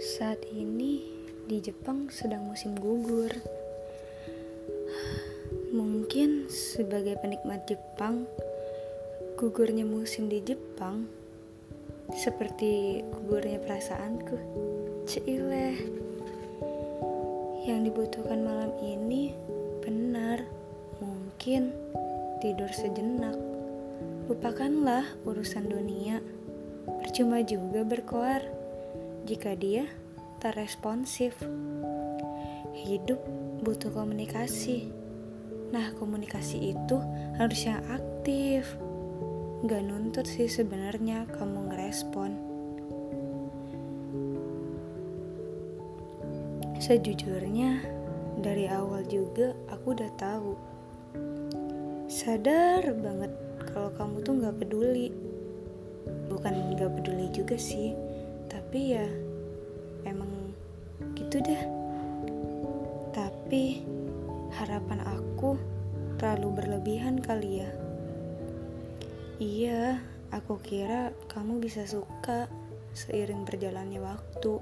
Saat ini di Jepang sedang musim gugur. Mungkin sebagai penikmat Jepang, gugurnya musim di Jepang seperti gugurnya perasaanku. Cile. Yang dibutuhkan malam ini benar, mungkin tidur sejenak. Lupakanlah urusan dunia. Percuma juga berkoar jika dia tak responsif. Hidup butuh komunikasi. Nah, komunikasi itu harus yang aktif. Gak nuntut sih sebenarnya kamu ngerespon. Sejujurnya, dari awal juga aku udah tahu. Sadar banget kalau kamu tuh gak peduli. Bukan gak peduli juga sih, tapi ya emang gitu deh. Tapi harapan aku terlalu berlebihan kali ya. Iya, aku kira kamu bisa suka seiring berjalannya waktu.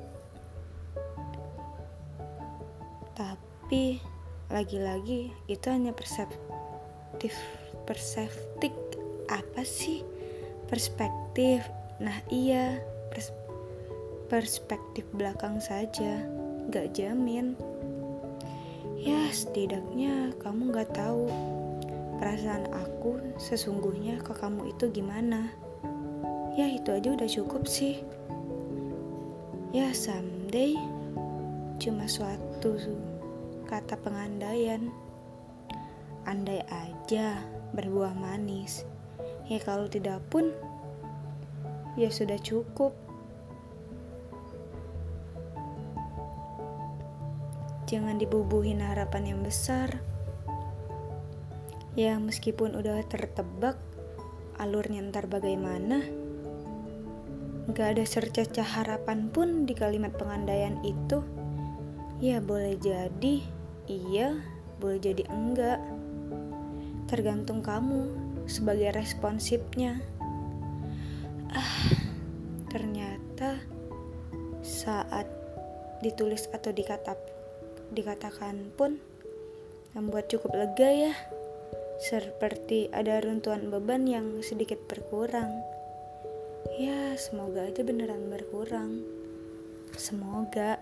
Tapi lagi-lagi itu hanya perseptif perseptik apa sih perspektif nah iya pers perspektif belakang saja gak jamin. Ya setidaknya kamu gak tahu perasaan aku sesungguhnya ke kamu itu gimana. Ya itu aja udah cukup sih. Ya someday cuma suatu kata pengandaian. Andai aja berbuah manis. Ya kalau tidak pun ya sudah cukup jangan dibubuhin harapan yang besar ya meskipun udah tertebak alurnya ntar bagaimana gak ada secercah harapan pun di kalimat pengandaian itu Ya boleh jadi iya, boleh jadi enggak. Tergantung kamu sebagai responsifnya. Ah, ternyata saat ditulis atau dikata, dikatakan pun membuat cukup lega ya. Seperti ada runtuhan beban yang sedikit berkurang. Ya, semoga aja beneran berkurang. Semoga.